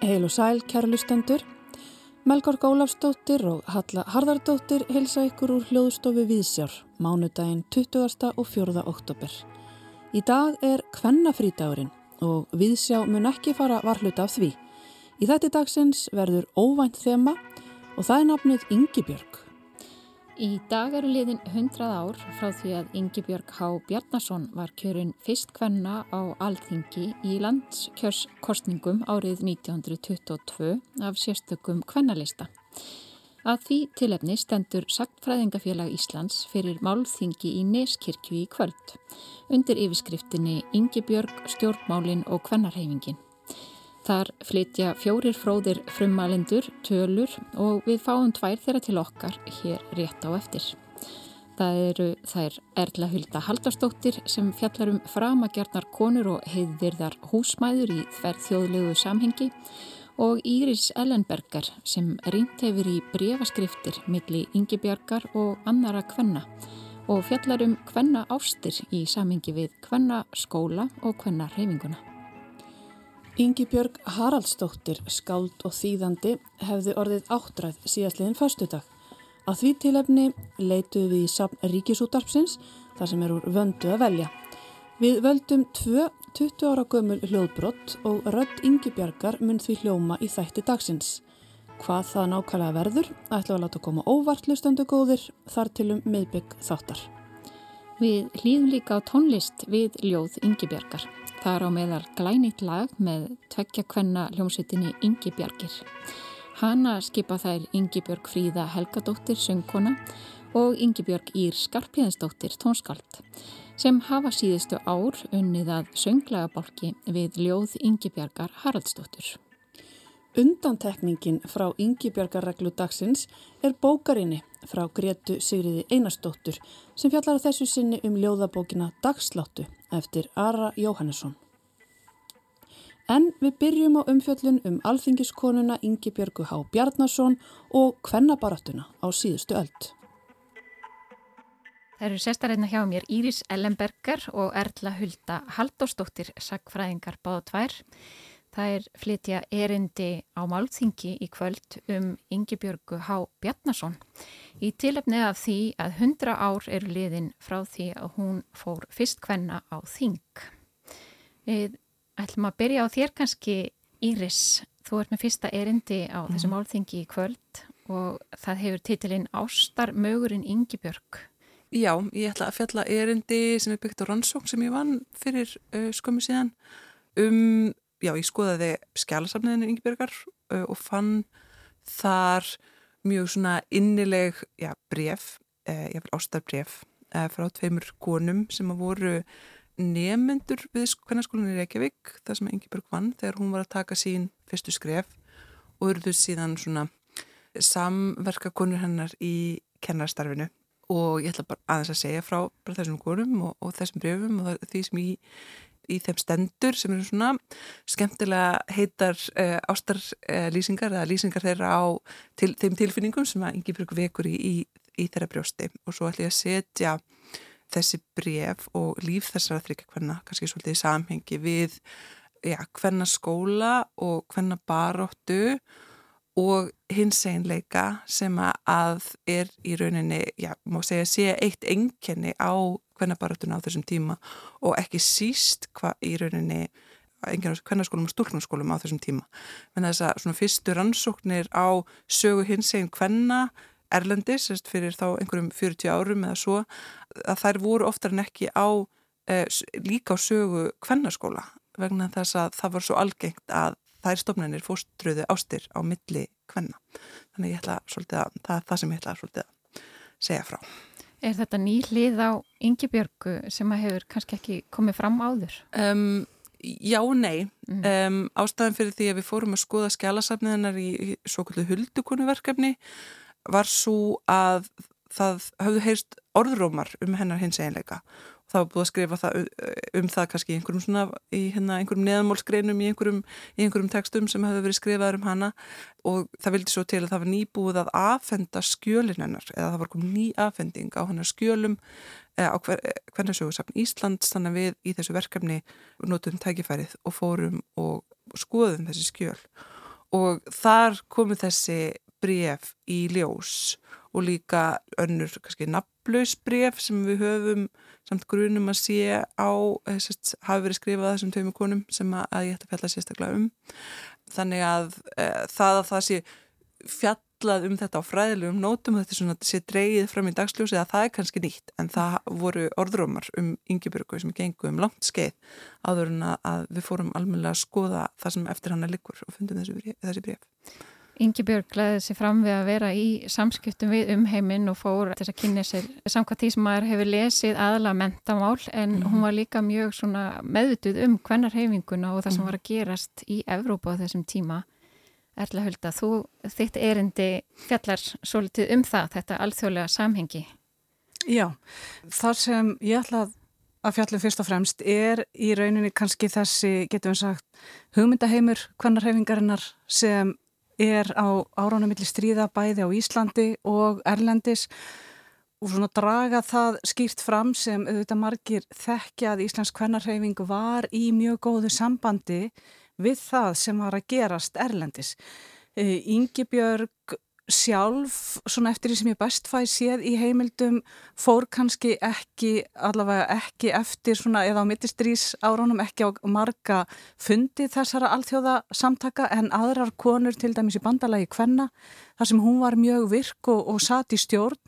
Heil og sæl, kæra lustendur. Melgorg Ólafsdóttir og Halla Harðardóttir hilsa ykkur úr hljóðstofi Víðsjár, mánudaginn 20. og 4. oktober. Í dag er kvennafrítagurinn og Víðsjá mun ekki fara varhluta af því. Í þetta dagsins verður óvænt þema og það er nafnið Yngibjörg. Í dag eru liðin 100 ár frá því að Yngibjörg H. Bjarnason var kjörun fyrst kvenna á Alþingi í landskjörskostningum árið 1922 af sérstökum kvennalista. Að því tilefni stendur Saktfræðingafélag Íslands fyrir málþingi í Neskirkju í kvöld undir yfirskriftinni Yngibjörg, stjórnmálin og kvennarhefingin. Þar flytja fjórir fróðir frumalendur, tölur og við fáum tvær þeirra til okkar hér rétt á eftir. Það eru þær Erla Hulda Haldarsdóttir sem fjallar um framagjarnar konur og heiðvirðar húsmæður í þverð þjóðlegu samhengi og Íris Ellenberger sem reynt hefur í brefaskriftir milli Yngibjargar og annara kvenna og fjallar um kvenna ástir í samhengi við kvenna skóla og kvenna reyfinguna. Yngibjörg Haraldsdóttir, skáld og þýðandi, hefði orðið áttræð síðastliðin fastudag. Á því tilefni leituðu við í sapn Ríkisútarpsins, þar sem er úr vöndu að velja. Við völdum tvö 20 ára gömul hljóðbrott og rödd Yngibjörgar mun því hljóma í þætti dagsins. Hvað það nákvæmlega verður, ætla að láta koma óvart lustandu góðir, þar tilum miðbygg þáttar. Við hlýðum líka á tónlist við ljóð Yngibjörgar. Það er á meðal glænit lag með tveggja kvenna hljómsveitinni Ingi Bjargir. Hanna skipa þær Ingi Björg Fríða Helgadóttir söngkona og Ingi Björg Ír Skarpíðansdóttir tónskald sem hafa síðustu ár unnið að sönglegabálki við ljóð Ingi Bjargar Haraldsdóttir. Undantekningin frá Ingi Bjargarreglu dagsins er bókarinni frá Gretu Sigriði Einarsdóttur sem fjallar þessu sinni um ljóðabókina Dagsláttu eftir Ara Jóhannesson. En við byrjum á umfjöllun um alþingiskonuna Ingi Björgu Há Bjarnason og kvennabarattuna á síðustu öld. Það eru sestareina hjá mér Íris Ellenberger og Erla Hulda Haldóstóttir, sagfræðingar báða tvær. Það er flytja erindi á málþingi í kvöld um Yngibjörgu Há Bjarnason í tilefni af því að 100 ár eru liðin frá því að hún fór fyrst hvenna á þing. Við ætlum að byrja á þér kannski Íris. Þú ert með fyrsta erindi á mm. þessu málþingi í kvöld og það hefur titilinn Ástar mögurinn Yngibjörg. Já, ég ætla að fjalla erindi sem er byggt á rannsókn sem ég vann fyrir uh, skömmu síðan um já, ég skoðaði skjálasafniðinu Yngibjörgar uh, og fann þar mjög svona innileg, já, bref, eh, ég vil ástarbref eh, frá tveimur konum sem að voru nefnendur við kvennarskólinni Reykjavík, það sem Yngibjörg vann þegar hún var að taka sín fyrstu skref og eruðu síðan svona samverka konur hennar í kennarastarfinu og ég ætla bara aðeins að segja frá þessum konum og, og þessum brefum og því sem ég í þeim stendur sem eru svona skemmtilega heitar uh, ástarlýsingar uh, eða lýsingar þeirra á til, þeim tilfinningum sem að yngi bruk vekur í, í, í þeirra brjósti. Og svo ætlum ég að setja þessi bref og líf þessara þryggja hvenna, kannski svolítið í samhengi við ja, hvenna skóla og hvenna baróttu og hins einleika sem að er í rauninni, já, má segja, sé eitt enginni á kvennabaratuna á þessum tíma og ekki síst hvað í rauninni kvennarskólum og stúrknarskólum á þessum tíma. Menn þess að svona fyrstu rannsóknir á sögu hins eginn kvenna Erlendis, fyrir þá einhverjum 40 árum eða svo, að þær voru oftar en ekki á, e, líka á sögu kvennarskóla vegna þess að það var svo algengt að þær stofnarnir fóstruðu ástir á milli kvenna. Þannig ég ætla svolítið að, það er það sem ég ætla svolítið að segja frá. Er þetta ný hlið á Yngibjörgu sem að hefur kannski ekki komið fram áður? Um, já og nei. Mm. Um, ástæðan fyrir því að við fórum að skoða skjálasafniðinar í, í svo kvöldu huldukonuverkefni var svo að það hafðu heyrst orðrómar um hennar hins einleika það var búið að skrifa það, um það kannski í einhverjum svona, í hérna einhverjum neðamálsgreinum í einhverjum, í einhverjum textum sem hefur verið skrifaður um hana. Og það vildi svo til að það var nýbúið að afhenda skjölin hennar eða það var komið ný afhending á hennar skjölum eða á hver, hvernig sögur safn Íslands þannig að við í þessu verkefni notum tækifærið og fórum og skoðum þessi skjöl. Og þar komu þessi bref í ljós og líka önnur kannski nafnlaus bref sem við höfum samt grunum að sé á eh, sest, hafi verið skrifað þessum töfum konum sem að, að ég ætti að fjalla sérstaklega um. Þannig að e, það að það sé fjallað um þetta á fræðilegum nótum þetta er svona sé dreyið fram í dagsljósi að það er kannski nýtt. En það voru orðrómar um yngjubörgu sem gengu um langt skeið áður en að við fórum almenlega að skoða það sem eftir hann er likur og fundum þessi bref Ingi Björg glæði sér fram við að vera í samskiptum við umheiminn og fór þess að kynna sér samkvæmt því sem maður hefur lesið aðla mentamál en mm -hmm. hún var líka mjög meðutuð um hvennar heiminguna og það sem mhm. var að gerast í Evrópa á þessum tíma. Erla Hulda, þú þitt erindi fjallar svolítið um það, þetta alþjóðlega samhengi. Já, þar sem ég ætla að fjallum fyrst og fremst er í rauninni kannski þessi, getum við sagt, hugmyndaheimur hvennar heimingarinnar sem er á áránum millir stríða bæði á Íslandi og Erlendis og svona draga það skýrt fram sem auðvitað margir þekkja að Íslands kvennarheyfing var í mjög góðu sambandi við það sem var að gerast Erlendis. Yngi Björg sjálf, svona eftir því sem ég best fæ séð í heimildum, fór kannski ekki, allavega ekki eftir svona eða á mittistrís áraunum ekki á marga fundi þessara alþjóða samtaka en aðrar konur til dæmis í bandalagi Kvenna, þar sem hún var mjög virk og, og satt í stjórn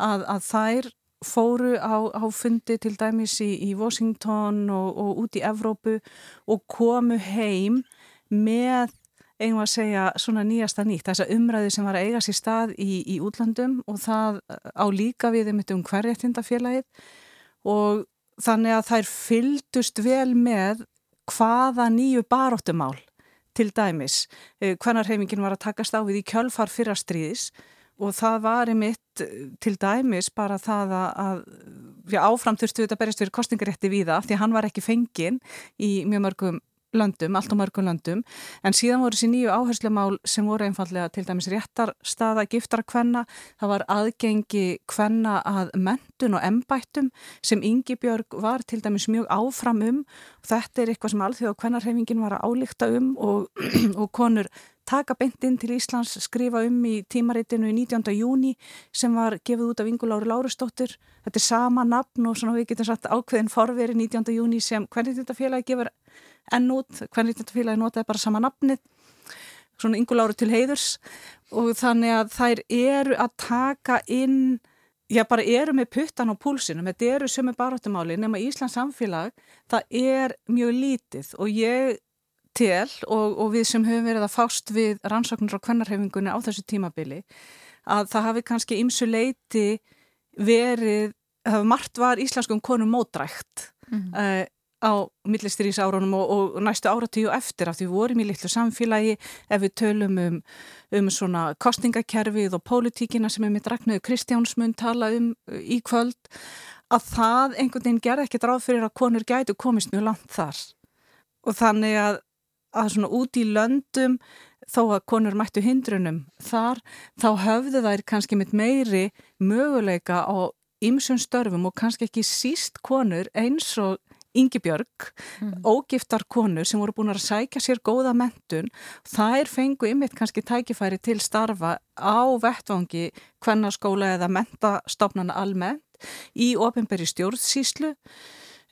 að, að þær fóru á, á fundi til dæmis í, í Washington og, og út í Evrópu og komu heim með eigum að segja svona nýjasta nýtt, þessa umræðu sem var að eiga sér stað í, í útlandum og það á líka við um um hverjartindafélagið og þannig að þær fyldust vel með hvaða nýju baróttumál til dæmis, eh, hvernar heimingin var að takast á við í kjölfar fyrrastriðis og það var í mitt eh, til dæmis bara það að, já, áfram þurftu þetta berjast fyrir kostingarétti við það því hann var ekki fengin í mjög mörgum löndum, allt á mörgum löndum, en síðan voru þessi nýju áherslumál sem voru einfallega til dæmis réttarstaða, giftara kvenna, það var aðgengi kvenna að mentun og embættum sem Ingi Björg var til dæmis mjög áfram um og þetta er eitthvað sem alþjóð og kvennarhefingin var að álíkta um og, og konur taka beintinn til Íslands, skrifa um í tímaritinu í 19. júni sem var gefið út af Ingulári Lárustóttir. Þetta er sama nafn og við getum sagt ákveðin forveri 19. júni sem hvernig þetta félagi gefur enn út, hvernig þetta félagi notaði bara sama nafnið, svona ynguláru til heiðurs. Og þannig að þær eru að taka inn, já bara eru með puttan á púlsinu, þetta eru sömu barátumáli nema Íslands samfélag, það er mjög lítið. Og ég tel og, og við sem höfum verið að fást við rannsóknur á kvennarhefingunni á þessu tímabili að það hafi kannski ymsu leiti verið, margt var íslenskum konum mótrækt. Mm -hmm. uh, á millistrís árunum og, og næstu áratíu eftir af því við vorum í litlu samfélagi ef við tölum um, um svona kostningakerfið og pólitíkina sem er mitt Ragnöðu Kristjánsmund tala um uh, í kvöld að það einhvern veginn gerði ekkert ráð fyrir að konur gætu komist mjög langt þar. Og þannig að, að svona út í löndum þó að konur mættu hindrunum þar þá höfðu þær kannski mitt meiri möguleika á ymsum störfum og kannski ekki síst konur eins og Ingi Björg, mm. ógiftar konur sem voru búin að sækja sér góða mentun, þær fengu ymitt kannski tækifæri til starfa á vettvangi hvernarskóla eða mentastofnana almennt í ofinberi stjórnsíslu.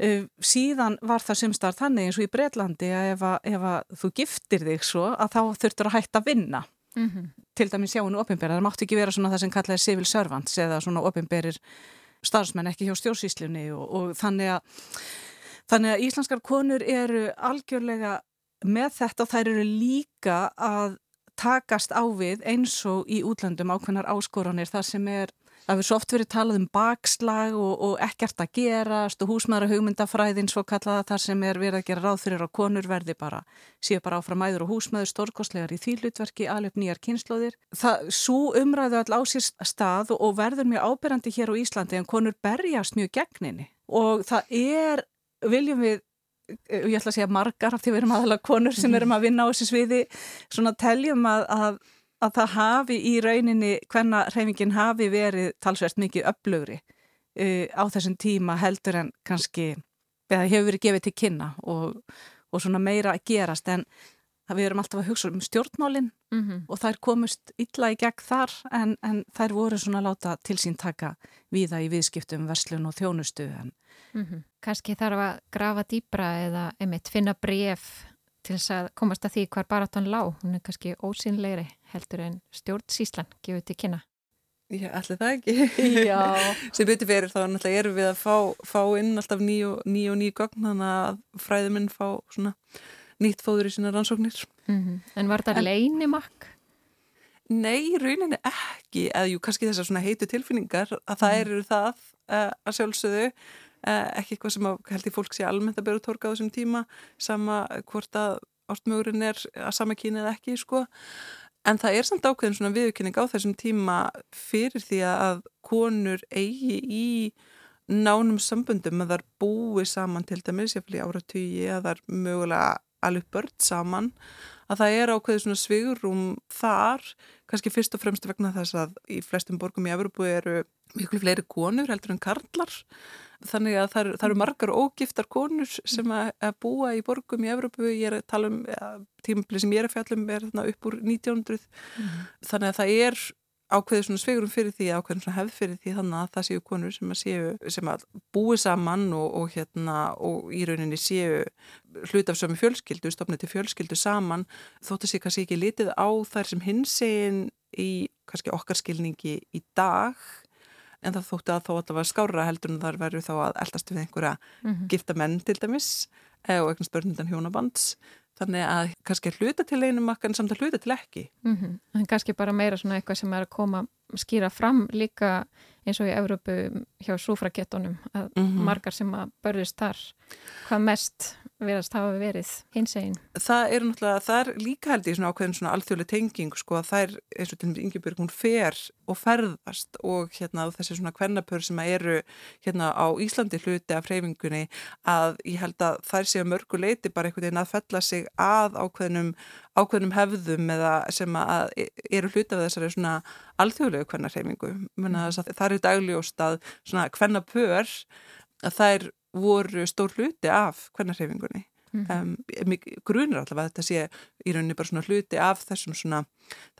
Uh, síðan var það sem starf þannig eins og í Breitlandi að ef, að, ef að þú giftir þig svo að þá þurftur að hætta að vinna. Mm -hmm. Til dæmis sjáinu ofinberi, það mátti ekki vera svona það sem kallaði civil servants eða svona ofinberir starfsmenn ekki hjá stjórnsíslunni og, og þannig að Þannig að íslenskar konur eru algjörlega með þetta og þær eru líka að takast á við eins og í útlandum ákveðnar áskoranir þar sem er, það hefur svo oft verið talað um bakslag og, og ekkert að gerast og húsmaðra hugmyndafræðin svo kallaða þar sem er verið að gera ráð fyrir að konur verði bara, séu bara áfram æður og húsmaður stórkostlegar í þýllutverki, alveg nýjar kynnslóðir. Það, svo umræðu all á sér stað og verður mjög ábyrrandi hér á Íslandi en konur berjast mjög gegninni og það er, viljum við ég ætla að segja margar af því við erum aðalega konur sem erum að vinna á þessu sviði svona teljum að, að, að það hafi í rauninni hvenna hreyfingin hafi verið talsvært mikið upplögri uh, á þessum tíma heldur en kannski eða hefur verið gefið til kynna og, og svona meira að gerast en við erum alltaf að hugsa um stjórnmálinn mm -hmm. og þær komust illa í gegn þar en, en þær voru svona láta til sín taka viða í viðskiptum, verslun og þjónustu en mm -hmm. Kanski þarf að grafa dýbra eða einmitt finna bref til þess að komast að því hvar baráttan lág hún er kannski ósynleiri heldur en stjórnsíslan gefur til kynna Já, allir það ekki sem byrti fyrir þá náttúrulega erum við að fá, fá inn alltaf ný og ný og ný gögn þannig að fræðuminn fá svona nýtt fóður í sína rannsóknir. Mm -hmm. En var þetta leinimakk? Nei, rauninni ekki, eða jú, kannski þessar svona heitu tilfinningar að það mhm. eru það uh, að sjálfsögðu, ekki eitthvað sem að, held ég fólk sé almennt að bera tórka á þessum tíma, sama hvort að ástmögurinn er að sama kína eða ekki, sko. En það er samt ákveðin svona viðkynning á þessum tíma fyrir því að konur eigi í nánum sambundum að það er búið saman til dæmis, ég fylgja áratugji að það er mögulega alveg börn saman að það er ákveðið svona svigurum þar, kannski fyrst og fremst vegna þess að í flestum borgum í Evropu eru miklu fleiri konur heldur en karlar. Þannig að það það eru margar ógiftar konur sem að, að búa í borgum í Evropu, ég er að tala um tímafli sem ég er að fjallum er þarna upp úr 1900 mm. þannig að það er ákveðið svona sveigurum fyrir því ákveðin svona hefð fyrir því þannig að það séu konur sem að séu sem að búi saman og, og hérna og í rauninni séu hlut af sömu fjölskyldu, stopnið til fjölskyldu saman þótt að sé kannski ekki litið á þær sem hins egin í kannski okkar skilningi í dag en það þótti að það var skára heldur en þar verður þá að eldast við einhverja mm -hmm. gifta menn til dæmis eh, og einhvern spörnundan hjónabands þannig að kannski hluta til einum makkan samt að hluta til ekki mm -hmm. en kannski bara meira svona eitthvað sem er að koma skýra fram líka eins og í Európu hjá súfragettunum að mm -hmm. margar sem að börðist þar hvað mest verðast hafa verið hins einn. Það er náttúrulega, það er líka held í svona ákveðin svona alþjóðlega tenging sko að það er eins og til og með Ingebjörg hún fer og ferðast og hérna þessi svona kvennapör sem eru hérna á Íslandi hluti af freyfingunni að ég held að þær séu mörguleiti bara einhvern veginn að fella sig að ákveðinum, ákveðinum hefðum eða sem að eru hluti af þessari svona alþjóðlegu kvennarheyfingu. Það eru dagljóst að svona kvennapör að þær voru stór hluti af hvernarhefingunni mm -hmm. um, grunir allavega að þetta sé í rauninni bara svona hluti af þessum svona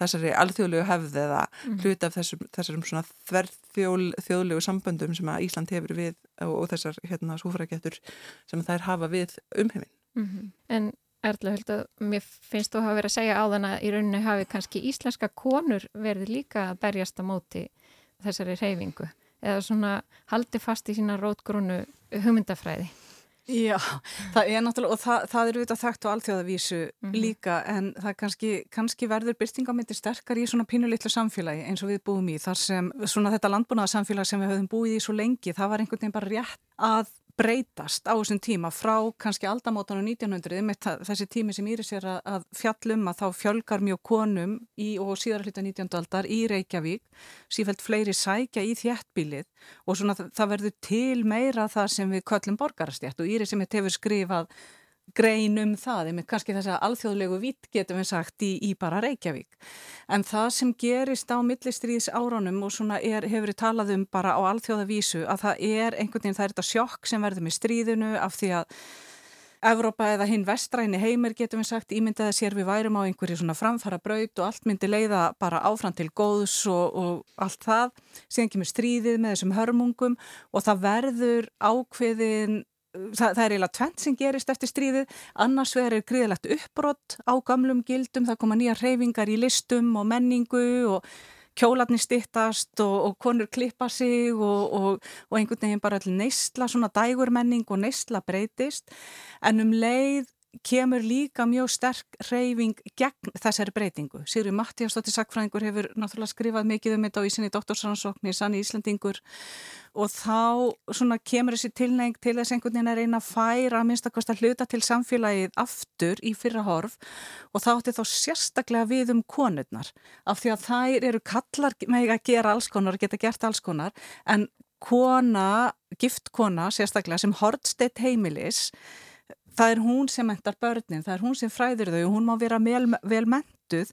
þessari alþjóðlegu hefði eða mm -hmm. hluti af þessum, þessum svona þverðþjóðlegu samböndum sem að Ísland hefur við og, og þessar hérna súfragettur sem þær hafa við umhefin mm -hmm. En Erla, höldu, mér finnst þú að hafa verið að segja á þann að í rauninni hafi kannski íslenska konur verið líka að berjast á móti þessari reyfingu eða svona haldi fast í sína rótgrúnu hugmyndafræði. Já, það er náttúrulega og það, það er auðvitað þekkt á alþjóðavísu mm -hmm. líka en það kannski, kannski verður byrtingamindir sterkar í svona pínulittlu samfélagi eins og við búum í þar sem svona þetta landbúnaðarsamfélag sem við höfum búið í svo lengi það var einhvern veginn bara rétt að breytast á þessum tíma frá kannski aldamótanum 1900 með þessi tími sem Íris er að fjallum að þá fjölgar mjög konum í og síðar hluta 19. aldar í Reykjavík sífælt fleiri sækja í þjættbílið og svona það verður til meira það sem við köllum borgarastjætt og Íris sem hefur skrifað grein um það, eða kannski þess að alþjóðlegu vitt getum við sagt í, í bara Reykjavík. En það sem gerist á millistriðs áránum og svona er, hefur við talað um bara á alþjóðavísu að það er einhvern veginn, það er þetta sjokk sem verður með stríðinu af því að Evrópa eða hinn vestræni heimir getum við sagt ímyndaði sér við værum á einhverju svona framfara braut og allt myndi leiða bara áfram til góðs og, og allt það. Síðan kemur stríðið með þessum hörmungum og það verður ákveðin það, það er eiginlega tvent sem gerist eftir stríðið. Annars vegar er gríðilegt uppbrott á gamlum gildum, það koma nýja reyfingar í listum og menningu og kjólarnir stittast og, og konur klippa sig og, og, og einhvern veginn bara neistla svona dægurmenning og neistla breytist. En um leið kemur líka mjög sterk reyfing gegn þessari breytingu. Sigri Mattíastóttir Sackfræðingur hefur náttúrulega skrifað mikið um þetta á ísinni doktorsrannsóknir, sann íslendingur. Og þá kemur þessi tilneng til þess einhvern veginn að reyna að færa að minnst að hluta til samfélagið aftur í fyrra horf og þá ætti þá sérstaklega við um konurnar af því að þær eru kallar með að gera alls konar og geta gert alls konar. En kona, gift kona sérstaklega sem hortsteitt heimilis það er hún sem mentar börnin, það er hún sem fræður þau og hún má vera vel, vel mentuð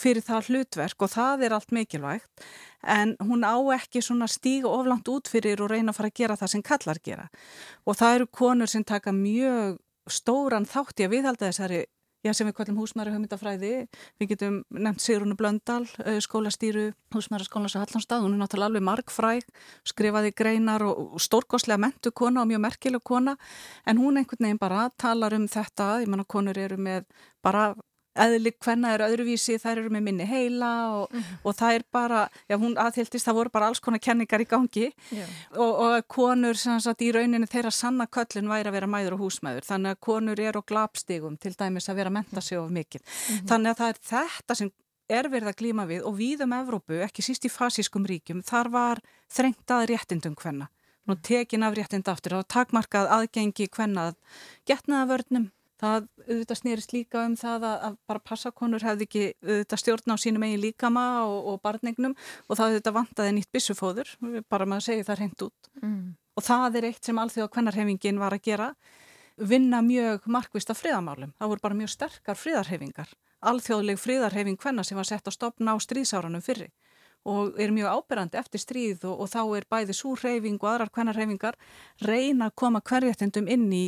fyrir það hlutverk og það er allt mikilvægt. En hún á ekki svona stíga oflant út fyrir og reyna að fara að gera það sem kallar gera. Og það eru konur sem taka mjög stóran þátt í að viðhalda þessari já, sem við kallum húsmæri hugmyndafræði. Við getum nefnt Sigrunu Blöndal eh, skólastýru húsmæra skólas á Hallandstað hún er náttúrulega alveg margfræg skrifaði greinar og stórgóðslega mentu kona og mjög merkileg kona. En hún einhvern veginn bara talar um þetta. Ég menna konur eru með bara eðlik hvenna er öðruvísi, þær eru með minni heila og, mm og það er bara já hún aðhildist, það voru bara alls konar kenningar í gangi. Og, og konur sagt, í rauninu þeirra sanna köllin væri að vera mæður og húsmæður, þannig að konur er og glapstigum til dæmis að vera að menta sig of mikið, mm -hmm. þannig að það er þetta sem er verið að glíma við og við um Evrópu, ekki síst í fasískum ríkjum þar var þrengt að réttindum hvenna, nú tekin af réttind aftur og takmarkað aðgengi hvenna getnaðavörnum Það auðvitað snýrist líka um það að, að bara passakonur hefði ekki auðvitað stjórn á sínum eigin líkama og, og barningnum og það auðvitað vantaði nýtt bissufóður, bara maður segi það reynd út. Mm. Og það er eitt sem alþjóða kvennarhefingin var að gera, vinna mjög markvist af friðamálum. Það voru bara mjög sterkar friðarhefingar, alþjóðleg friðarhefing hvenna sem var sett á stopna á stríðsáranum fyrri og er mjög áberandi eftir stríð og, og þá er bæði súrhefing og aðrar kvennarhefingar reyna að koma hverjættindum inn í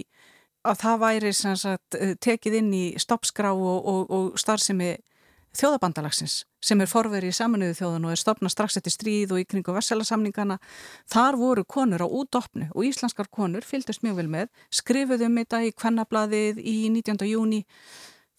að það væri sagt, eh, tekið inn í stoppskrá og, og, og starfsemi þjóðabandalagsins sem er forverið í saminuðu þjóðun og er stopnað strax eftir stríð og í kringu verselasamningana. Þar voru konur á útdopnu og íslenskar konur fylgdast mjög vel með, skrifuðum þetta í kvennablaðið í 19. júni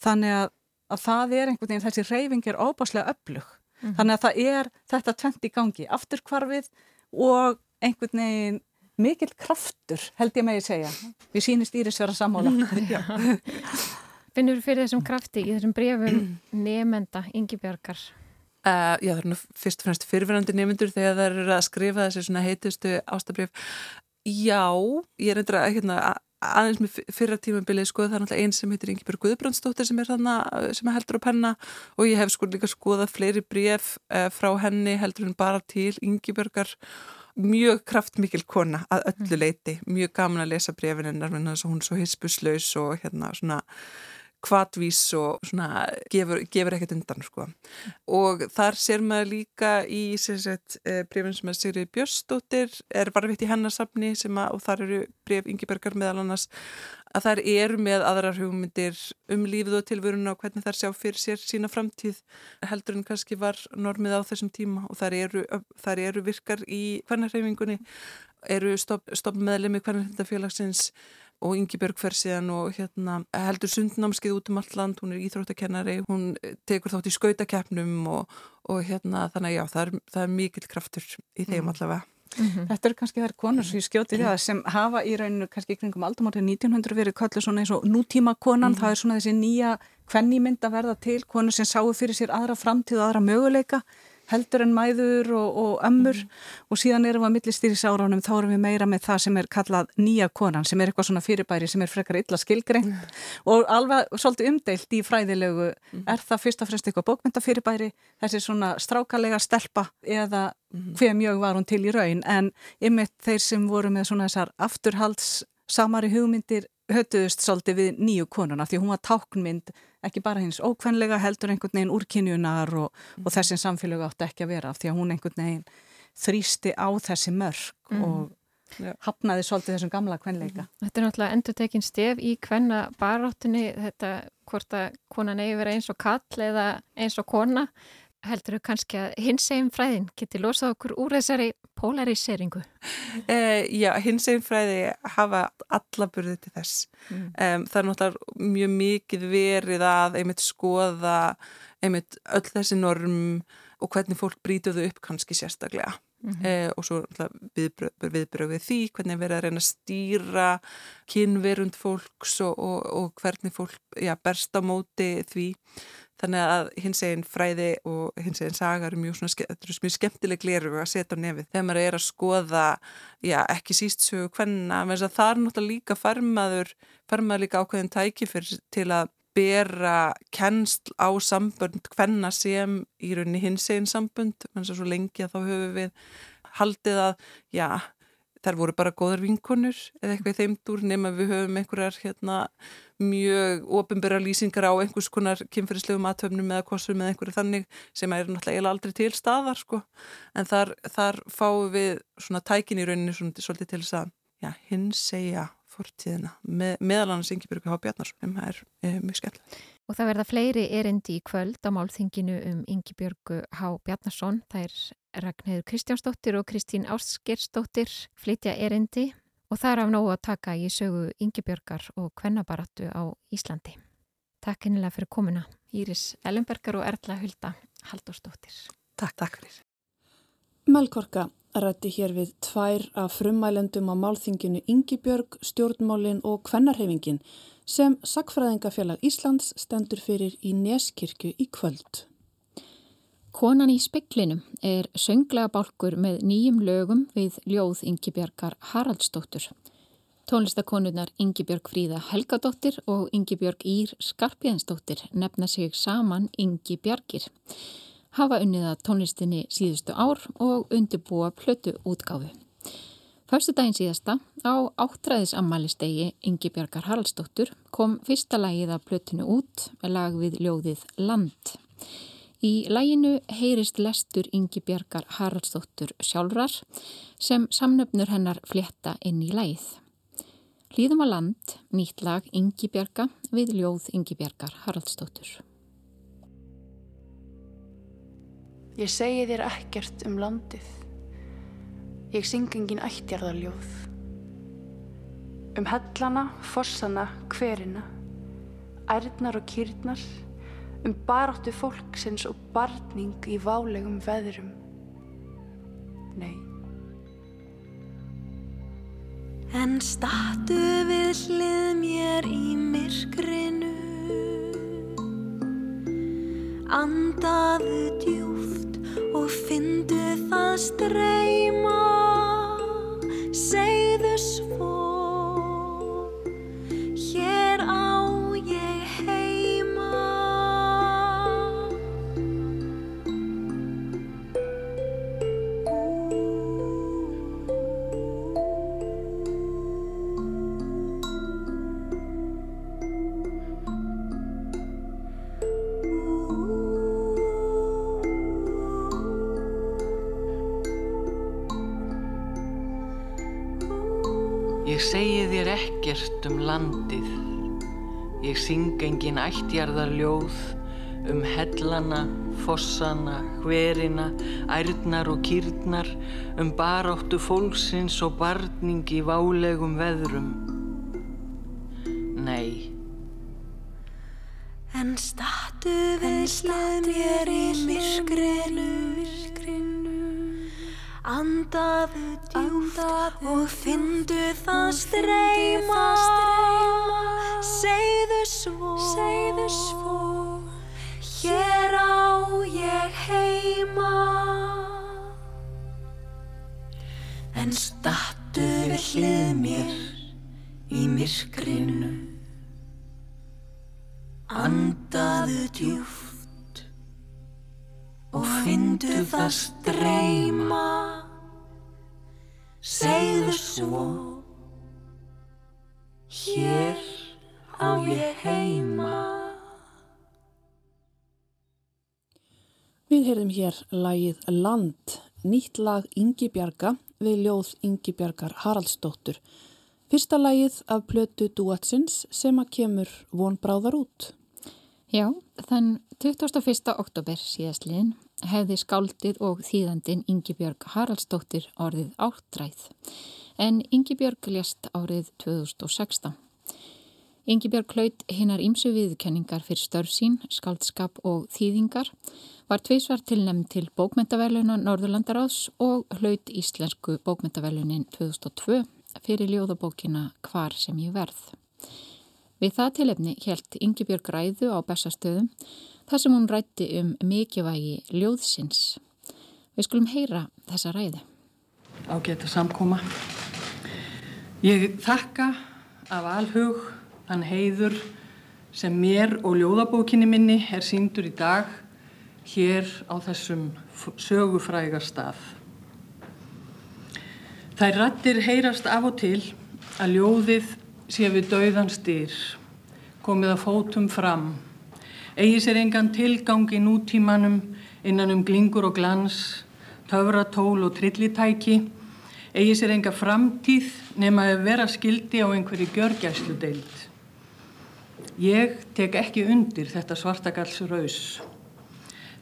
þannig að, að það er einhvern veginn, þessi reyfing er óbáslega öflug. Mm -hmm. Þannig að það er þetta tvent í gangi, afturkvarfið og einhvern veginn mikil kraftur held ég með að segja. Við sínist Íris vera sammála. Finnur þú fyrir þessum krafti í þessum brefum nefnenda yngibjörgar? Uh, já, það er nú fyrst og fremst fyrirverandi nefnendur þegar það eru að skrifa þessi svona heitustu ástabref Já, ég er eitthvað hérna, aðeins með fyrra tímabilið sko, það er náttúrulega einn sem heitir Yngibjörg Guðbrandsdóttir sem er þarna, sem er heldur á penna og ég hef sko líka skoðað fleiri bref uh, frá henni heldur hún bara til Yngibjörgar mjög kraftmikil kona að öllu mm. leiti, mjög gaman að lesa brefin hennar, hún er svo hispuslaus og hérna svona kvatvís og svona gefur, gefur ekkert undan sko. Og þar sér maður líka í sagt, eh, brefin sem að Sigri Björnsdóttir er varfitt í hennarsafni og þar eru bref Ingibergar meðal annars að þær eru með aðrar hugmyndir um lífið og tilvöruna og hvernig þær sjá fyrir sér sína framtíð heldur en kannski var normið á þessum tíma og þær eru, þær eru virkar í hvernarheimingunni, eru stopp, stopp meðlemi hvernarhindafélagsins og Ingi Björg fer síðan og hérna, heldur sundnámskið út um allt land, hún er íþróttakennari, hún tekur þátt í skautakeppnum og, og hérna, þannig að já, það er, það er mikill kraftur í þeim mm. allavega. Mm -hmm. Þetta eru kannski þær konur sem ég skjóti því að sem hafa í rauninu kannski kringum aldamátið 1900 verið kallið svona eins og nútíma konan, mm -hmm. það er svona þessi nýja hvennýmynd að verða til, konur sem sáu fyrir sér aðra framtíð og aðra möguleika heldur en mæður og, og ömmur mm. og síðan erum við að millistýris áránum þá erum við meira með það sem er kallað nýja konan sem er eitthvað svona fyrirbæri sem er frekar illa skilgreint mm. og alveg svolítið umdeilt í fræðilegu mm. er það fyrst og fremst eitthvað bókmyndafyrirbæri þessi svona strákalega stelpa eða mm. hver mjög var hún til í raun en ymitt þeir sem voru með svona þessar afturhalds samari hugmyndir hötuðust svolítið við nýju konuna því hún var táknmynd ekki bara hins ókvenlega heldur einhvern veginn úrkynjunar og, mm. og þessin samfélag átti ekki að vera af því að hún einhvern veginn þrýsti á þessi mörg mm. og ja. hafnaði svolítið þessum gamla kvenleika. Mm. Þetta er náttúrulega endur tekinn stef í kvenna baráttunni þetta hvort að konan eigi vera eins og kall eða eins og kona heldur þau kannski að hinsegin fræðin geti losað okkur úr þessari polariseringu? Eh, já, hinsegin fræði hafa alla burði til þess. Mm. Um, það er náttúrulega mjög mikið verið að einmitt skoða einmitt öll þessi norm og hvernig fólk brítuðu upp kannski sérstaklega. Mm -hmm. eh, og svo viðbröð viðbröð við því hvernig verið að reyna að stýra kynverund fólks og, og, og hvernig fólk já, berst á móti því þannig að hins eginn fræði og hins eginn sagar er mjög, mjög skemmtileg gleru að setja á nefið þegar maður er að skoða já, ekki síst sögu hvenna það er náttúrulega líka farmaður farmaður líka ákveðin tæki fyrir til að bera kennsl á sambönd hvenna sem í rauninni hins eginn sambönd, menn svo lengi að þá höfum við haldið að já, þær voru bara góðar vinkonur eða eitthvað í þeim dúr nema við höfum einhverjar hérna, mjög ofinbæra lýsingar á einhvers konar kynferðislegum aðtöfnum eða kostum eða einhverju þannig sem er náttúrulega aldrei til staðar sko. en þar, þar fáum við svona tækin í rauninu svona, svolítið til þess að já, hins segja fortíðina með, meðal annars Ingebjörg H. Bjarnarsson sem er e, mjög skemmt. Og það verða fleiri erindi í kvöld á málþinginu um Ingebjörgu H. Bjarnarsson. Það er Ragnhildur Kristjánsdóttir og Kristín Ásgersdóttir flytja erindi og það er af nógu að taka í sögu Ingebjörgar og kvennabarattu á Íslandi. Takk einlega fyrir komuna. Íris Ellenbergar og Erla Hulda Halldórsdóttir. Takk, takk fyrir. Melkorka rætti hér við tvær af frummælendum á málþinginu Ingebjörg, stjórnmálin og kvennarhefingin sem Sakfræðingafélag Íslands stendur fyrir í Neskirkju í kvöld. Konan í speklinum er sönglega bálkur með nýjum lögum við ljóð Yngibjörgar Haraldsdóttur. Tónlistakonunar Yngibjörg Fríða Helgadóttir og Yngibjörg Ír Skarpjænsdóttir nefna sig saman Yngibjörgir. Hafa unniða tónlistinni síðustu ár og undirbúa plötu útgáfu. Förstu daginn síðasta á áttræðisammælistegi Yngibjörgar Haraldsdóttur kom fyrsta lagið af plötinu út með lag við ljóðið Land. Í læginu heyrist lestur Ingi Bjarkar Haraldsdóttur sjálfrar sem samnöfnur hennar fletta inn í lægið. Hlýðum að land, nýtt lag Ingi Bjarka við ljóð Ingi Bjarkar Haraldsdóttur. Ég segi þér ekkert um landið. Ég syng engin ættjarðarljóð. Um hellana, fossana, hverina, ærnar og kýrnar um baráttu fólksins og barning í válegum veðrum. Nei. En statu við hlið mér í myrkrinu Andaðu djúft og fyndu það streyma. Segðu svo ekkert um landið. Ég syng engin ættjarðar ljóð um hellana, fossana, hverina, ærnar og kýrnar, um baráttu fólksins og barning í válegum veðrum. Hér lagið Land, nýtt lag Ingi Bjarga við ljóð Ingi Bjargar Haraldsdóttur. Fyrsta lagið af plötu Duatsins sem að kemur vonbráðar út. Já, þann 21. oktober síðastliðin hefði skáldið og þýðandin Yngibjörg Haraldsdóttir orðið áttræð en Yngibjörg lést árið 2016. Yngibjörg hlaut hinnar ímsu viðkenningar fyrir störf sín, skáldskap og þýðingar, var tveisvar tilnæmt til bókmentaverluna Norðurlandaráðs og hlaut Íslensku bókmentaverlunin 2002 fyrir ljóðabókina Hvar sem ég verð. Við það tilefni helt Yngibjörg ræðu á bestastöðum þar sem hún rætti um mikilvægi ljóðsins. Við skulum heyra þessa ræði. Ágætt að samkoma. Ég þakka af alhug þann heiður sem mér og ljóðabókinni minni er síndur í dag hér á þessum sögufræga stað. Þær rattir heyrast af og til að ljóðið sé við dauðan styr, komið að fótum fram, eigi sér engan tilgang í nútímanum innan um glingur og glans, töfratól og trillitæki, eigi sér enga framtíð nema að vera skildi á einhverju gjörgæslu deild. Ég tek ekki undir þetta svartagalls raus.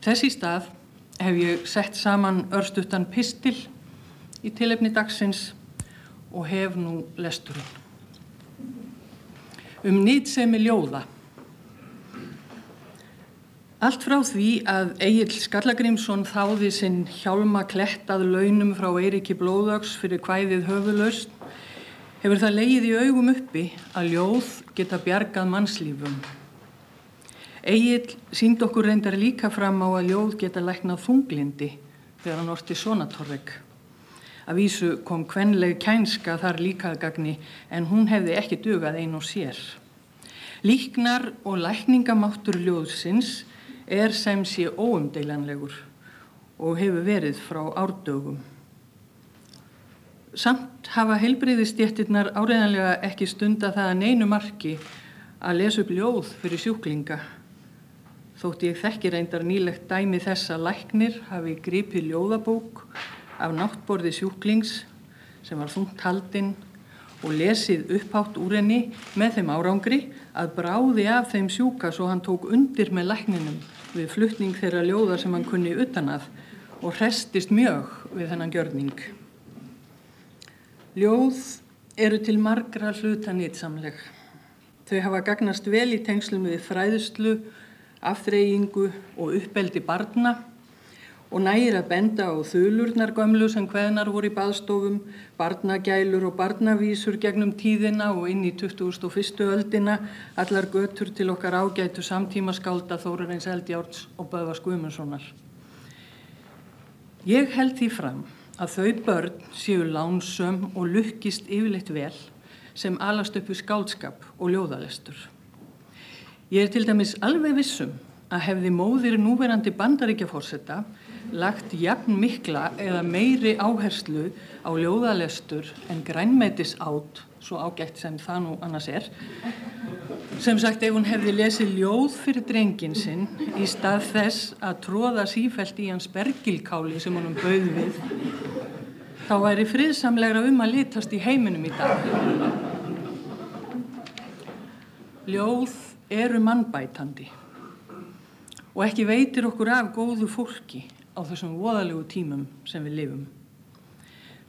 Þess í stað hef ég sett saman örstuttan pistil í tilefni dagsins og hef nú lesturinn. Um nýtsemi ljóða. Allt frá því að Egil Skallagrímsson þáði sinn hjálma klettað launum frá Eiriki Blóðags fyrir hvæðið höfulöst hefur það leið í augum uppi að ljóð geta bjargað mannslífum. Egil sínd okkur reyndar líka fram á að ljóð geta læknað þunglindi þegar hann orti sonatorreg. Að vísu kom kvenleg kænska þar líkað gagni en hún hefði ekki dugað einn og sér. Líknar og lækningamáttur ljóðsins er sem sé óumdeilanlegur og hefur verið frá árdögum. Samt hafa heilbriðistjettirnar áreðanlega ekki stunda það að neinu marki að lesa upp ljóð fyrir sjúklinga. Þótt ég þekki reyndar nýlegt dæmi þess að læknir hafi gripið ljóðabók af náttborði sjúklings sem var þungt haldinn og lesið upphátt úr henni með þeim árangri að bráði af þeim sjúka svo hann tók undir með lækninum við fluttning þeirra ljóða sem hann kunni utanað og hrestist mjög við þennan gjörning. Ljóð eru til margra hluta nýtsamleg. Þau hafa gagnast vel í tengslum við fræðslu, aftreyingu og uppeldi barna og nægir að benda á þulurnar gömlu sem hveðnar voru í baðstofum, barnagælur og barnavísur gegnum tíðina og inn í 2001. öldina, allar götur til okkar ágætu samtíma skálda Þórarins Eldjárns og Böðvars Guðmundssonar. Ég held því fram að þau börn séu lánsöm og lukkist yfirleitt vel sem alast upp í skáldskap og ljóðalestur. Ég er til dæmis alveg vissum að hefði móðir núverandi bandaríkjafórsetta lagt jafn mikla eða meiri áherslu á ljóðalestur en grænmætis átt, svo ágætt sem það nú annars er. Sem sagt, ef hún hefði lesið ljóð fyrir drengin sinn í stað þess að tróða sífælt í hans bergilkáli sem honum bauð við, þá væri friðsamlegra um að litast í heiminum í dag. Ljóð eru mannbætandi og ekki veitir okkur af góðu fólki á þessum voðalegu tímum sem við lifum.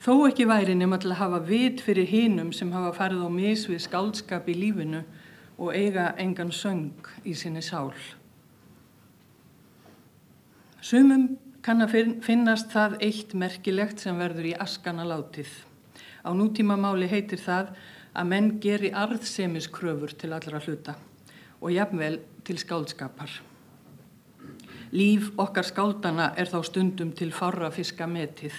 Þó ekki væri nema til að hafa vit fyrir hinum sem hafa farið á mis við skáldskap í lífinu og eiga engan söng í sinni sál. Sumum kann að finnast það eitt merkilegt sem verður í askana látið. Á nútíma máli heitir það að menn geri arðsemiskröfur til allra hluta og jafnvel til skáldskapar. Líf okkar skáldana er þá stundum til farra fiska metið.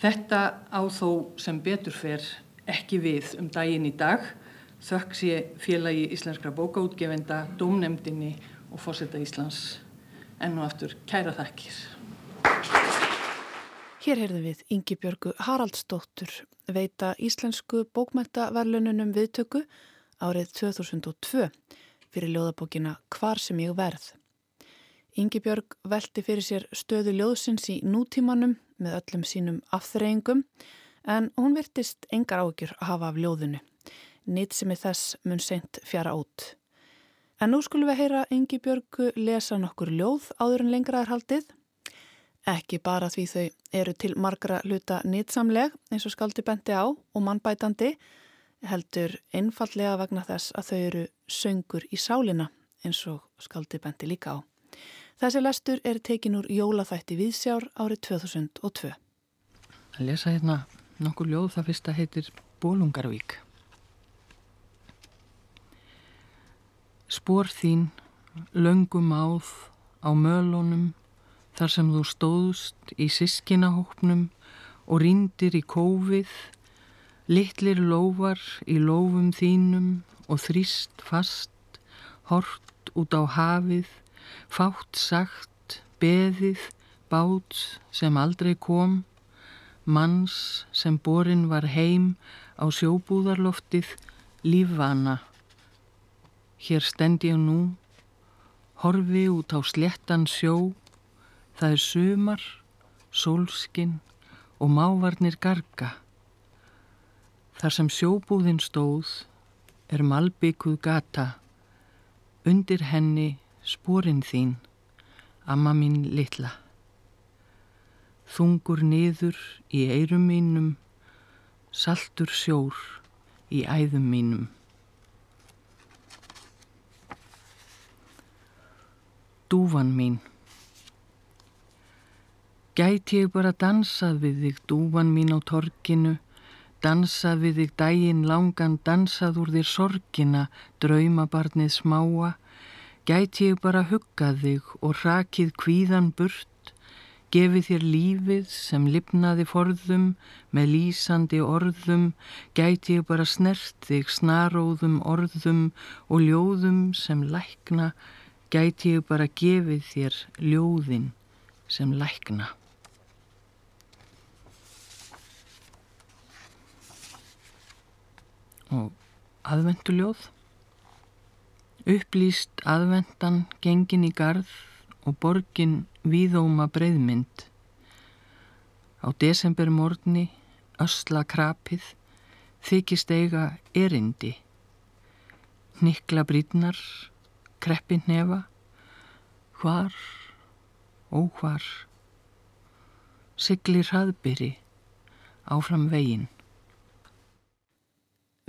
Þetta á þó sem betur fer ekki við um daginn í dag, þökk sé félagi íslenskra bókaútgefenda, domnemdini og fórseta Íslands. Enn og aftur, kæra þakkir. Hér heyrðum við Ingi Björgu Haraldsdóttur veita íslensku bókmæntaverlununum viðtöku árið 2002 fyrir ljóðabókina Hvar sem ég verð. Yngibjörg velti fyrir sér stöðu ljóðsins í nútímanum með öllum sínum afþreyingum en hún virtist engar ágjur að hafa af ljóðinu. Nýtt sem er þess mun seint fjara út. En nú skulum við heyra Yngibjörgu lesa nokkur ljóð áður en lengra er haldið. Ekki bara því þau eru til margra luta nýtsamleg eins og skaldi bendi á og mannbætandi heldur einfallega vegna þess að þau eru söngur í sálina eins og skaldi bendi líka á. Þessi lestur er tekin úr Jólaþætti Víðsjár árið 2002. Að lesa hérna nokkur ljóð það fyrsta heitir Bólungarvík. Spór þín, löngum áð á mölunum þar sem þú stóðst í sískinahópnum og ríndir í kófið, litlir lófar í lófum þínum og þrýst fast, hort út á hafið Fátt sagt, beðið, bát sem aldrei kom, manns sem borin var heim á sjóbúðarloftið lífvana. Hér stend ég nú, horfi út á sléttan sjó, það er sumar, sólskinn og mávarnir garga. Þar sem sjóbúðin stóð er malbygguð gata, undir henni spórin þín, amma mín litla þungur niður í eirum mínum, saltur sjór í æðum mínum. Dúvan mín. Gæti ég bara dansað við þig, dúvan mín á torkinu, dansað við þig dægin langan, dansað úr þér sorgina, draumabarnið smáa, gæti ég bara huggað þig og rakið kvíðan burt, Gefið þér lífið sem lifnaði forðum með lýsandi orðum, gæti ég bara snert þig snaróðum orðum og ljóðum sem lækna, gæti ég bara gefið þér ljóðin sem lækna. Og aðvenduljóð, upplýst aðvendan gengin í gard og borgin víðóma breyðmynd. Á desembermorni, ösla krapið, þykist eiga erindi. Nikla brýtnar, kreppin nefa, hvar, óhvar, siglir hraðbyri, áfram veginn.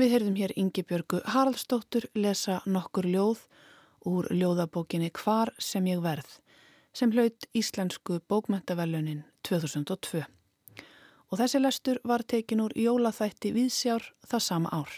Við heyrðum hér Ingi Björgu Haraldsdóttur lesa nokkur ljóð úr ljóðabókinni Hvar sem ég verð sem hlaut Íslensku bókmentavellunin 2002 og þessi lestur var tekin úr jólaþætti Víðsjár það sama ár.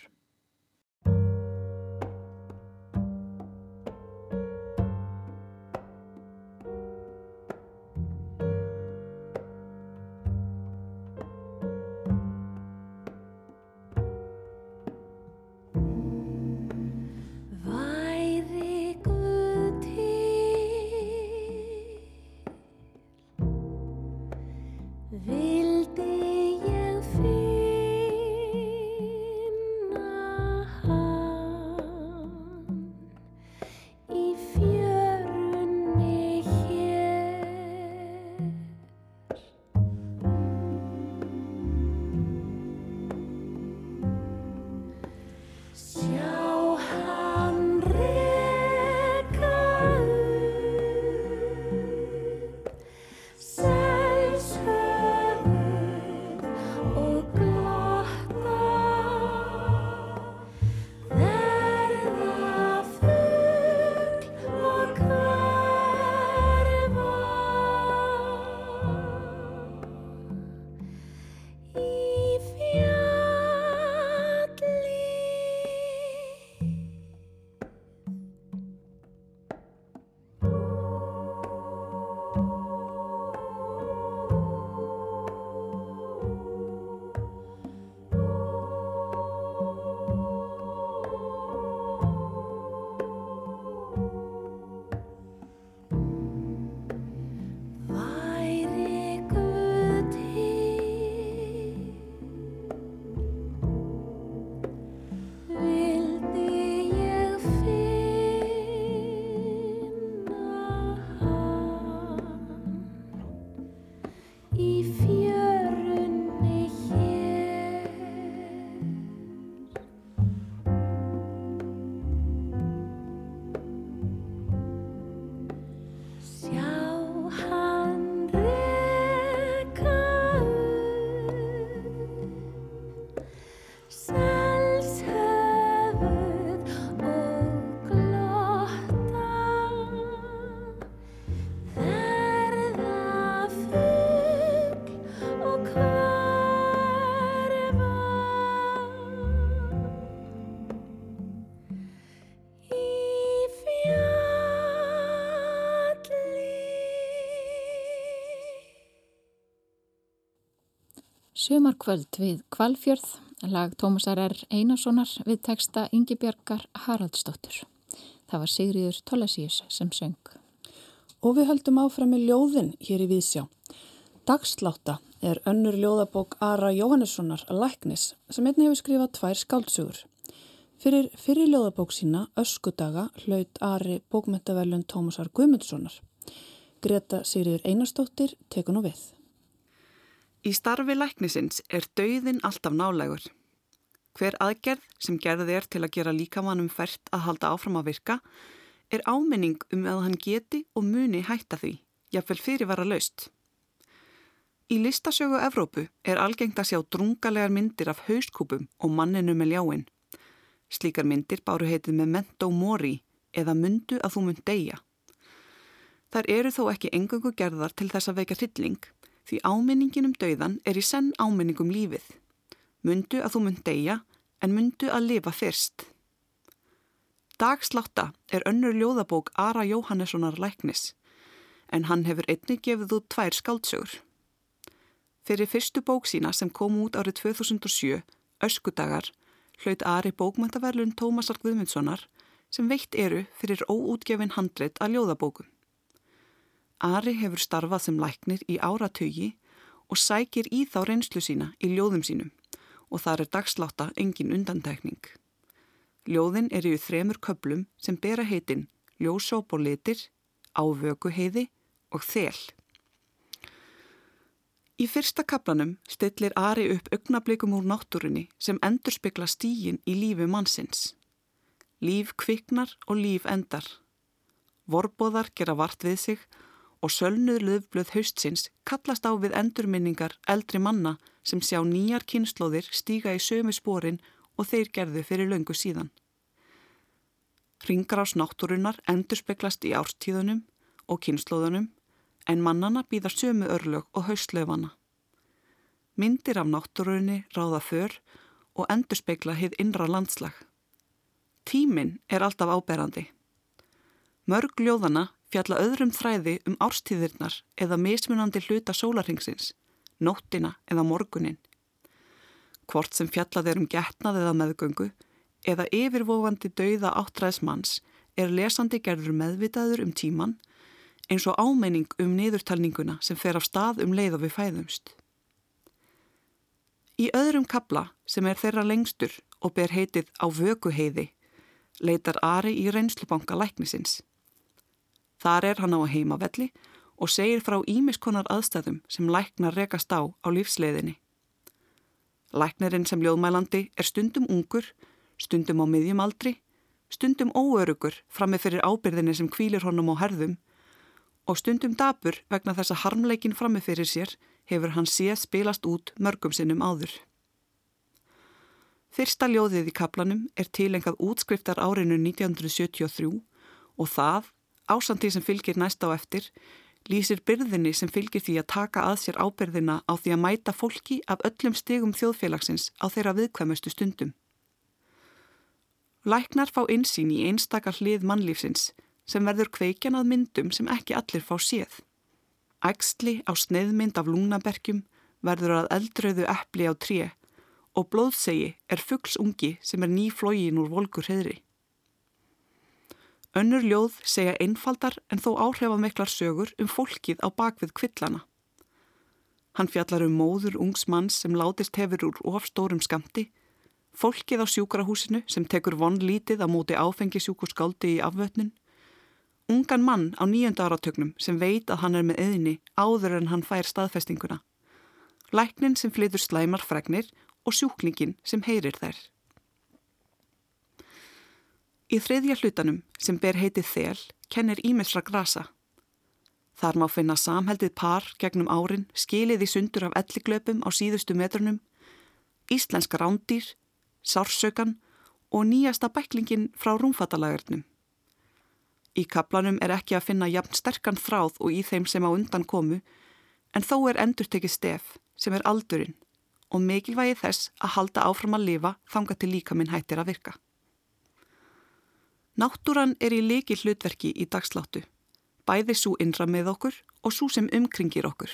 Sumarkvöld við Kvalfjörð, lag Tómasar R. Einarssonar við texta Ingi Björgar Haraldsdóttur. Það var Sigriður Tollesíus sem söng. Og við höldum áfram með ljóðin hér í Vísjá. Dagsláta er önnur ljóðabók Ara Jóhannessonar Læknis sem einni hefur skrifað tvær skáltsugur. Fyrir fyrir ljóðabók sína Öskudaga hlaut Ari bókmyndavelun Tómasar Guðmundssonar. Greta Sigriður Einarstóttir tekur nú við. Í starfi læknisins er dauðin alltaf nálegur. Hver aðgerð sem gerði er til að gera líkamannum fært að halda áfram að virka er áminning um að hann geti og muni hætta því, jafnvel fyrirvara laust. Í listasögu Evrópu er algengt að sjá drungalegar myndir af hauskúpum og manninu með ljáinn. Slíkar myndir báru heitið með mento mori eða myndu að þú mynd deyja. Þar eru þó ekki engangu gerðar til þess að veika hrylling því áminningin um dauðan er í senn áminning um lífið. Mundu að þú mynd deyja en mundu að lifa fyrst. Dagsláta er önnur ljóðabók Ara Jóhannessonar læknis en hann hefur einnig gefið út tvær skáldsögur. Fyrir fyrstu bók sína sem kom út árið 2007, Öskudagar, hlaut Ari bókmæntaverlun Tómasar Guðmundssonar sem veitt eru fyrir óútgefin handreitt að ljóðabókum. Ari hefur starfað sem læknir í áratögi og sækir í þá reynslu sína í ljóðum sínum og þar er dagsláta engin undantekning. Ljóðin eru í þremur köplum sem bera heitin ljósóp og litir, ávökuheiði og þel. Í fyrsta kaplanum stillir Ari upp augnablikum úr náttúrunni sem endurspegla stígin í lífi mannsins. Líf kviknar og líf endar. Vorbóðar gera vart við sig og sölnuð löfblöð haustsins kallast á við endurminningar eldri manna sem sjá nýjar kynnslóðir stíga í sömu spórin og þeir gerðu fyrir löngu síðan. Ringar ás náttúrunar endur speklast í árstíðunum og kynnslóðunum en mannana býðar sömu örlög og haustlöfana. Myndir af náttúrunni ráða för og endur spekla hið innra landslag. Tíminn er alltaf áberandi. Mörg ljóðana fjalla öðrum þræði um árstíðirnar eða mismunandi hluta sólarhengsins, nóttina eða morgunin. Hvort sem fjallað er um getnað eða meðgöngu eða yfirvofandi dauða áttræðsmanns er lesandi gerður meðvitaður um tíman eins og ámeining um niðurtalninguna sem fer af stað um leið og við fæðumst. Í öðrum kabla sem er þeirra lengstur og ber heitið á vökuheiði leitar Ari í reynslubanka læknisins. Þar er hann á heimavelli og segir frá ímiskonar aðstæðum sem læknar rekast á á lífsleiðinni. Læknarinn sem ljóðmælandi er stundum ungur, stundum á miðjum aldri, stundum óörugur frammi fyrir ábyrðinni sem kvílir honum á herðum og stundum dabur vegna þess að harmleikin frammi fyrir sér hefur hann séð spilast út mörgum sinnum áður. Fyrsta ljóðið í kaplanum er tilengað útskriftar árinu 1973 og það ásandi sem fylgir næst á eftir, lýsir byrðinni sem fylgir því að taka að sér ábyrðina á því að mæta fólki af öllum stegum þjóðfélagsins á þeirra viðkvæmustu stundum. Læknar fá einsýn í einstakar hlið mannlífsins sem verður kveikjan að myndum sem ekki allir fá séð. Ægsli á sneiðmynd af lúnabergjum verður að eldröðu eppli á tré og blóðsegi er fuggsungi sem er ný flógin úr volkur heðri. Önnur ljóð segja einfaldar en þó áhrifamiklar sögur um fólkið á bakvið kvillana. Hann fjallar um móður ungs manns sem látist hefur úr ofstórum skamti, fólkið á sjúkrahúsinu sem tekur vonlítið á móti áfengisjúku skáldi í afvötnin, ungan mann á nýjönda áratögnum sem veit að hann er með eðinni áður en hann fær staðfestinguna, læknin sem flytur slæmar fregnir og sjúklingin sem heyrir þær. Í þriðja hlutanum sem ber heitið þel kennir ímessra grasa. Þar má finna samheldið par gegnum árin skilið í sundur af elliglöpum á síðustu metrunum, íslenska rándýr, sársökan og nýjasta bæklingin frá rúmfattalagurnum. Í kaplanum er ekki að finna jafn sterkan þráð og í þeim sem á undan komu en þó er endur tekið stef sem er aldurinn og mikilvægi þess að halda áfram að lifa þanga til líka minn hættir að virka. Náttúran er í leiki hlutverki í dagsláttu, bæði svo innra með okkur og svo sem umkringir okkur.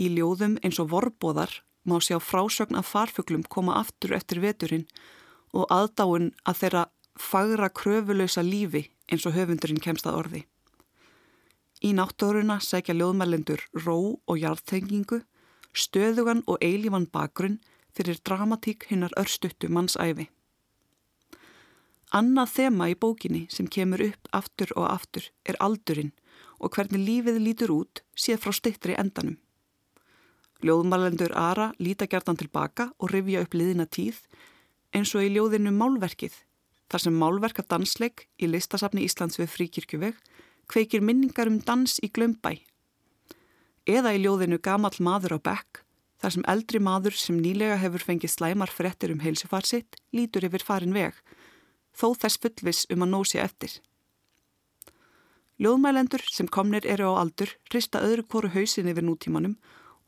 Í ljóðum eins og vorbóðar má sjá frásögn af farfuglum koma aftur eftir veturinn og aðdáun að þeirra fagra kröfulösa lífi eins og höfundurinn kemst að orði. Í náttúruna segja ljóðmælendur ró og jarðtengingu, stöðugan og eilífan bakgrunn fyrir dramatík hinnar örstuttu mannsæfi. Annað þema í bókinni sem kemur upp aftur og aftur er aldurinn og hvernig lífið lítur út séð frá stittri endanum. Ljóðmælendur Ara líta gertan tilbaka og rifja upp liðina tíð eins og í ljóðinu Málverkið, þar sem Málverka dansleik í listasafni Íslands við fríkirkjuveg kveikir minningar um dans í glömbæ. Eða í ljóðinu Gamall maður á bekk, þar sem eldri maður sem nýlega hefur fengið slæmar frettir um heilsufarsitt lítur yfir farin veg, þó þess fullvis um að nósi eftir. Ljóðmælendur sem komnir eru á aldur rista öðru kóru hausin yfir nútímanum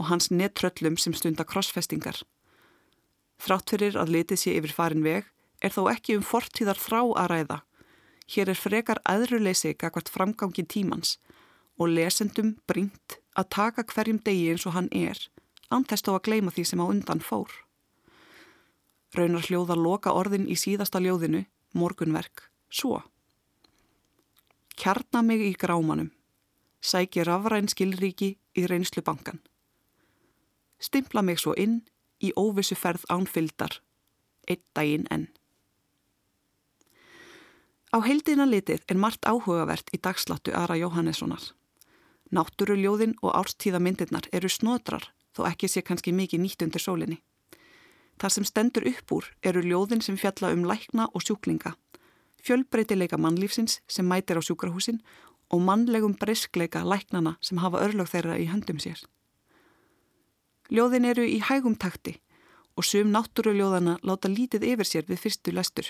og hans nettröllum sem stunda krossfestingar. Þrátt fyrir að litið sé yfir farin veg er þó ekki um fortíðar þrá að ræða. Hér er frekar aðruleysi gagvart framgangi tímans og lesendum brínt að taka hverjum degi eins og hann er, antæst á að gleima því sem á undan fór. Raunar hljóða loka orðin í síðasta ljóðinu, morgunverk, svo. Kjarna mig í grámanum, sæki rafræn skilríki í reynslu bankan. Stimpla mig svo inn í óvissu ferð ánfyldar, einn daginn enn. Á heildina litið er margt áhugavert í dagsláttu Ara Jóhannessonar. Náttúruljóðin og árstíðamyndirnar eru snodrar þó ekki sé kannski mikið nýtt undir sólinni. Það sem stendur upp úr eru ljóðin sem fjalla um lækna og sjúklinga, fjölbreytileika mannlífsins sem mætir á sjúkrahúsin og mannlegum breyskleika læknana sem hafa örlög þeirra í höndum sér. Ljóðin eru í hægum takti og sum náttúruljóðana láta lítið yfir sér við fyrstu lestur.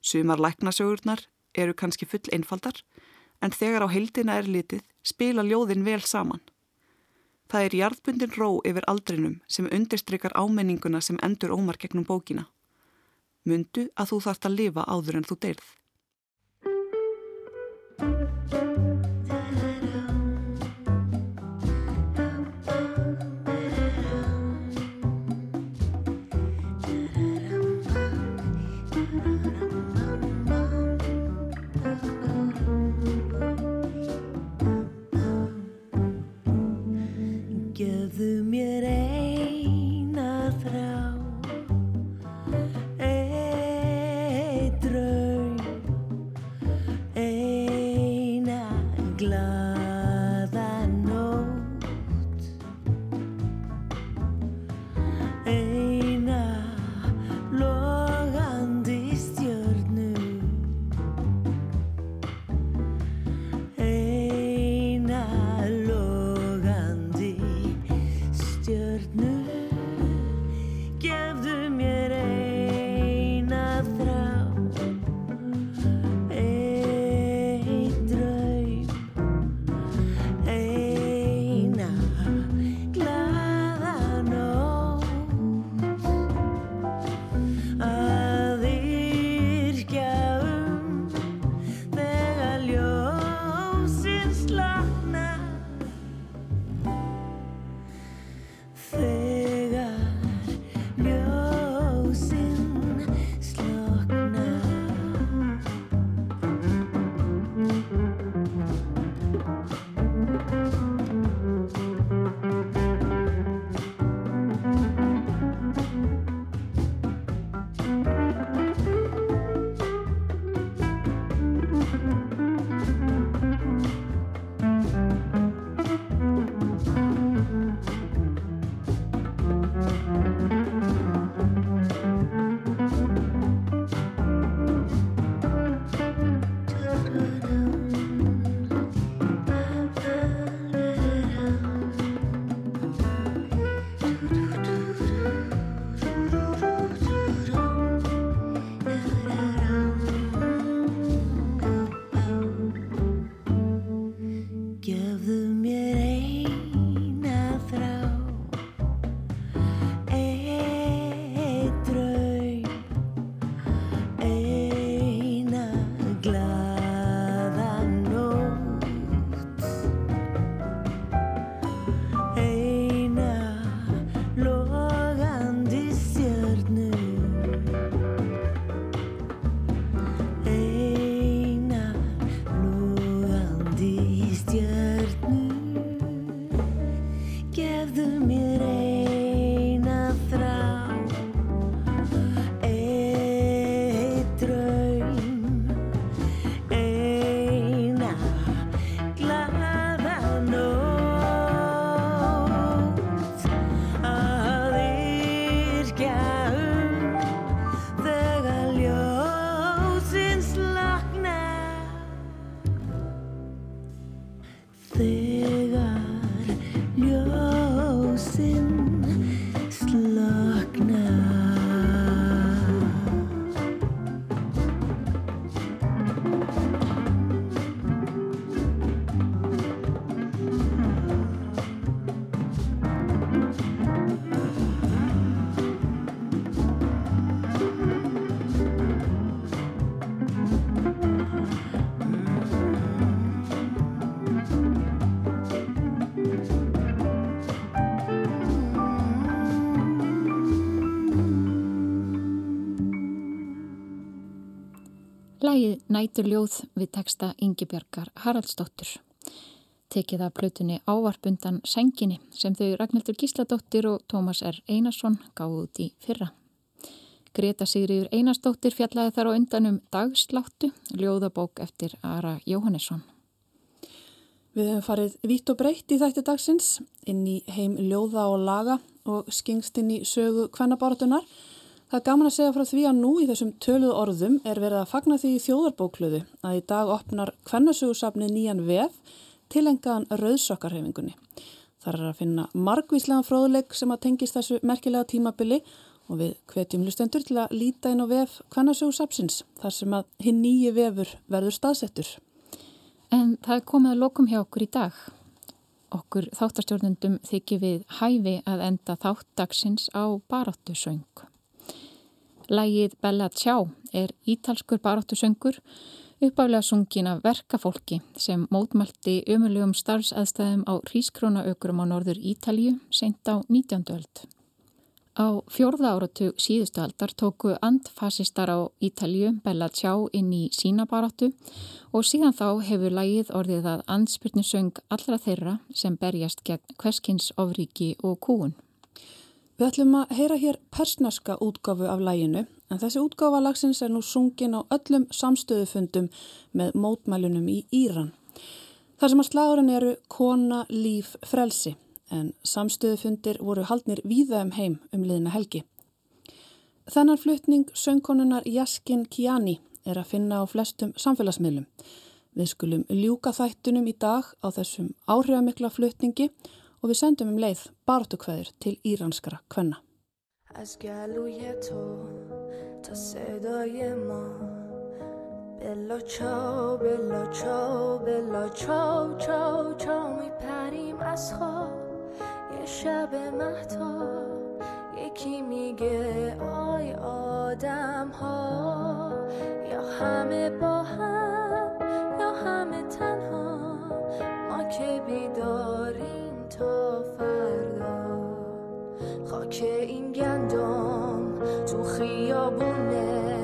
Sumar læknasögurnar eru kannski full einfaldar en þegar á heildina er litið spila ljóðin vel saman. Það er jarðbundin ró yfir aldrinum sem undirstrykar ámenninguna sem endur ómar gegnum bókina. Mundu að þú þarfst að lifa áður en þú deyrð. Gefðu mér eina Lægið Nætur ljóð við texta Ingi Björgar Haraldsdóttur. Tekið af plötunni Ávarpundan Senginni sem þau Ragnhildur Gísladóttir og Tómas R. Einarsson gáðu út í fyrra. Greta Sigriður Einarsdóttir fjallaði þar á undanum Dagsláttu, ljóðabók eftir Ara Jóhannesson. Við hefum farið vitt og breytt í þætti dagsins inn í heim ljóða og laga og skingst inn í sögu kvennabáratunar Það er gaman að segja frá því að nú í þessum töluð orðum er verið að fagna því í þjóðarbókluðu að í dag opnar kvennasögursafnið nýjan vef tilengaðan rauðsokkarhefingunni. Það er að finna margvíslega fróðuleik sem að tengist þessu merkilega tímabili og við hvetjum lustendur til að líta inn á vef kvennasögursafsins þar sem að hinn nýji vefur verður staðsettur. En það komið að lokum hjá okkur í dag. Okkur þáttarstjórnundum þykir við hæfi að enda þáttagsins á baráttu söng. Lægið Bella Ciao er ítalskur baráttusöngur uppálega sungin af verkafólki sem mótmælti ömulegum starfsaðstæðum á Rískrónaökurum á norður Ítalju sent á 19. öld. Á fjórða áratu síðustu aldar tóku andfasistar á Ítalju Bella Ciao inn í sína baráttu og síðan þá hefur lægið orðið að andspyrnusöng allra þeirra sem berjast gegn hverskins ofriki og kúun. Við ætlum að heyra hér persneska útgáfu af læginu en þessi útgáfa lagsins er nú sungin á öllum samstöðufundum með mótmælunum í Íran. Þar sem að slagurinn eru kona, líf, frelsi en samstöðufundir voru haldnir víða um heim um liðna helgi. Þennan flutning söngkonunar Jaskin Kiani er að finna á flestum samfélagsmiðlum. Við skulum ljúka þættunum í dag á þessum áhrifamikla flutningi og og við sendum um leið bartukveður til íranskara kvenna. از گلوی تو تا صدای ما بلا چاو بلا چاو بلا چاو چاو چاو میپریم از خواب یه شب مهتا یکی میگه آی آدم ها یا همه با هم یا همه تنها ما که بیداریم فردا. خاک این گندم تو خیابونه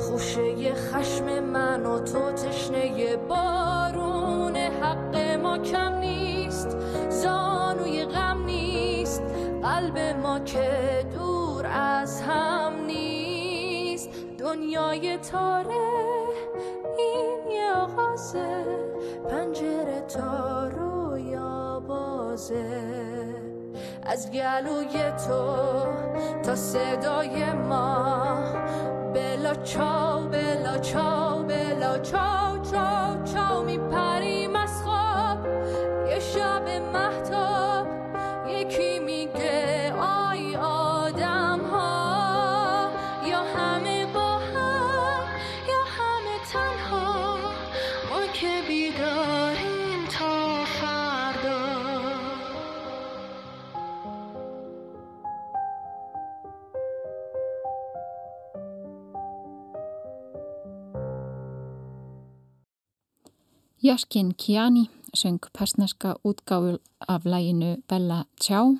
خوشه خشم من و تو تشنه بارون حق ما کم نیست زانوی غم نیست قلب ما که دور از هم نیست. دنیای تاره این یه آغازه پنجره تارو بازه. از گلوی تو تا صدای ما. بلا چاو بلا چاو بلا چاو چاو چاو میپریم Jaskin Kiani söng persneska útgáfu af læginu Bella Ciao,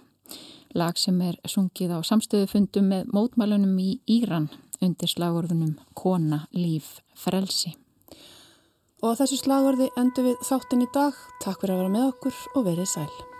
lag sem er sungið á samstöðufundum með mótmælunum í Íran undir slagorðunum Kona, Líf, Frelsi. Og þessu slagorði endur við þáttin í dag. Takk fyrir að vera með okkur og verið sæl.